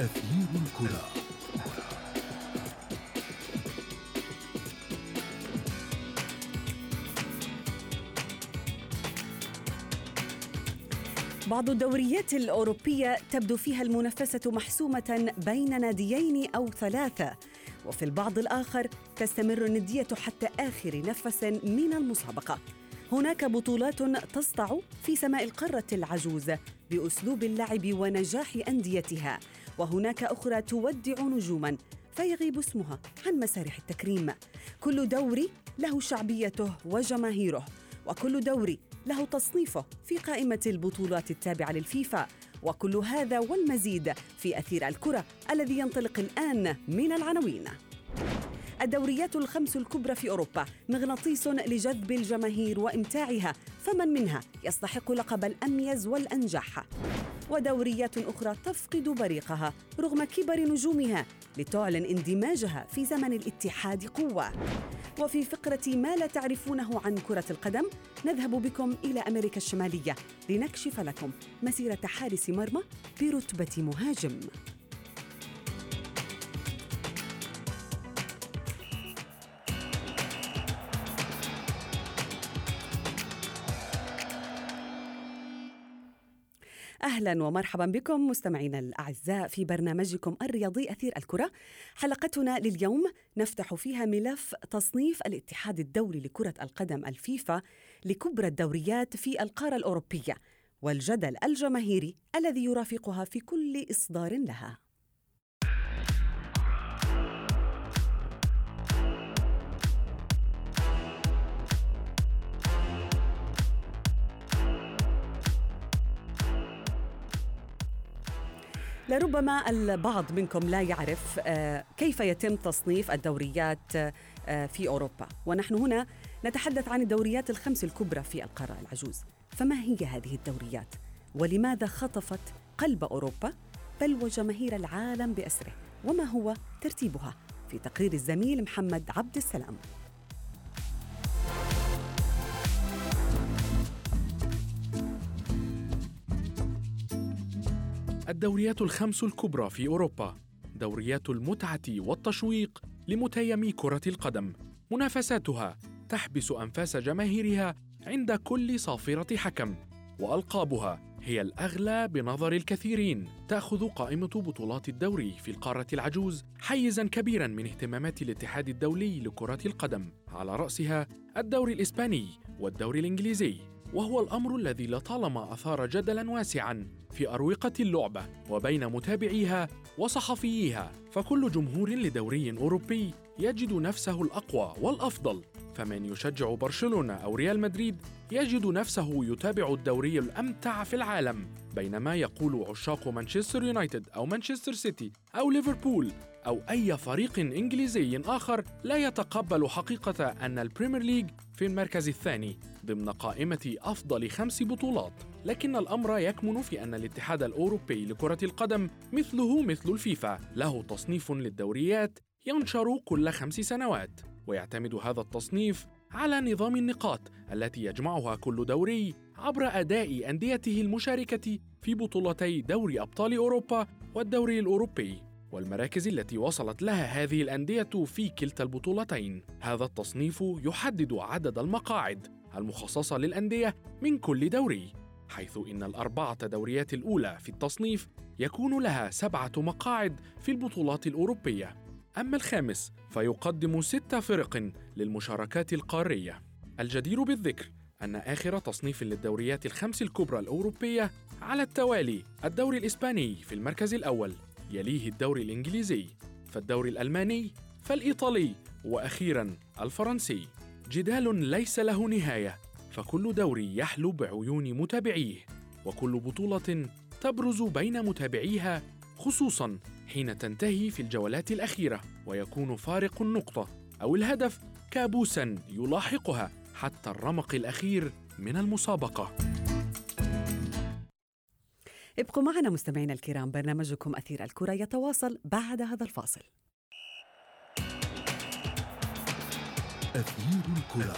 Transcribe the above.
أثير الكرة. بعض الدوريات الأوروبية تبدو فيها المنافسة محسومة بين ناديين أو ثلاثة وفي البعض الآخر تستمر الندية حتى آخر نفس من المسابقة. هناك بطولات تصدع في سماء القارة العجوز بأسلوب اللعب ونجاح أنديتها وهناك أخرى تودع نجوما فيغيب اسمها عن مسارح التكريم. كل دوري له شعبيته وجماهيره وكل دوري له تصنيفه في قائمة البطولات التابعة للفيفا. وكل هذا والمزيد في أثير الكرة الذي ينطلق الآن من العناوين. الدوريات الخمس الكبرى في أوروبا مغناطيس لجذب الجماهير وإمتاعها فمن منها يستحق لقب الأميز والأنجح ودوريات أخرى تفقد بريقها رغم كبر نجومها لتعلن اندماجها في زمن الاتحاد قوة. وفي فقرة ما لا تعرفونه عن كرة القدم نذهب بكم إلى أمريكا الشمالية لنكشف لكم مسيرة حارس مرمى برتبة مهاجم. أهلا ومرحبا بكم مستمعينا الأعزاء في برنامجكم الرياضي أثير الكرة. حلقتنا لليوم نفتح فيها ملف تصنيف الاتحاد الدولي لكرة القدم الفيفا لكبرى الدوريات في القارة الأوروبية والجدل الجماهيري الذي يرافقها في كل إصدار لها. لربما البعض منكم لا يعرف آه، كيف يتم تصنيف الدوريات آه، في أوروبا. ونحن هنا نتحدث عن الدوريات الخمس الكبرى في القارة العجوز. فما هي هذه الدوريات؟ ولماذا خطفت قلب أوروبا؟ بل وجماهير العالم بأسره. وما هو ترتيبها؟ في تقرير الزميل محمد عبد السلام. الدوريات الخمس الكبرى في أوروبا. دوريات المتعة والتشويق لمتيمي كرة القدم. منافساتها تحبس أنفاس جماهيرها عند كل صافرة حكم. وألقابها هي الأغلى بنظر الكثيرين. تأخذ قائمة بطولات الدوري في القارة العجوز حيزا كبيرا من اهتمامات الاتحاد الدولي لكرة القدم. على رأسها الدوري الإسباني والدوري الإنجليزي. وهو الأمر الذي لطالما أثار جدلا واسعا في أروقة اللعبة وبين متابعيها وصحفييها فكل جمهور لدوري أوروبي يجد نفسه الأقوى والأفضل. فمن يشجع برشلونة أو ريال مدريد يجد نفسه يتابع الدوري الأمتع في العالم بينما يقول عشاق مانشستر يونايتد أو مانشستر سيتي أو ليفربول أو أي فريق إنجليزي آخر لا يتقبل حقيقة أن ال Premier League في المركز الثاني. ضمن قائمة أفضل خمس بطولات لكن الأمر يكمن في أن الاتحاد الأوروبي لكرة القدم مثله مثل الفيفا له تصنيف للدوريات ينشر كل خمس سنوات ويعتمد هذا التصنيف على نظام النقاط التي يجمعها كل دوري عبر أداء أنديته المشاركة في بطولتي دوري أبطال أوروبا والدوري الأوروبي والمراكز التي وصلت لها هذه الأندية في كلتا البطولتين. هذا التصنيف يحدد عدد المقاعد المخصصة للأندية من كل دوري حيث إن الأربعة دوريات الأولى في التصنيف يكون لها سبعة مقاعد في البطولات الأوروبية. أما الخامس فيقدم ست فرق للمشاركات القارية. الجدير بالذكر أن آخر تصنيف للدوريات الخمس الكبرى الأوروبية على التوالي الدوري الإسباني في المركز الأول يليه الدوري الإنجليزي فالدوري الألماني فالإيطالي وأخيرا الفرنسي. جدال ليس له نهاية فكل دوري يحلو بعيون متابعيه وكل بطولة تبرز بين متابعيها خصوصا حين تنتهي في الجولات الأخيرة ويكون فارق النقطة أو الهدف كابوسا يلاحقها حتى الرمق الأخير من المسابقة. ابقوا معنا مستمعينا الكرام برنامجكم أثير الكرة يتواصل بعد هذا الفاصل. أثير الكرة.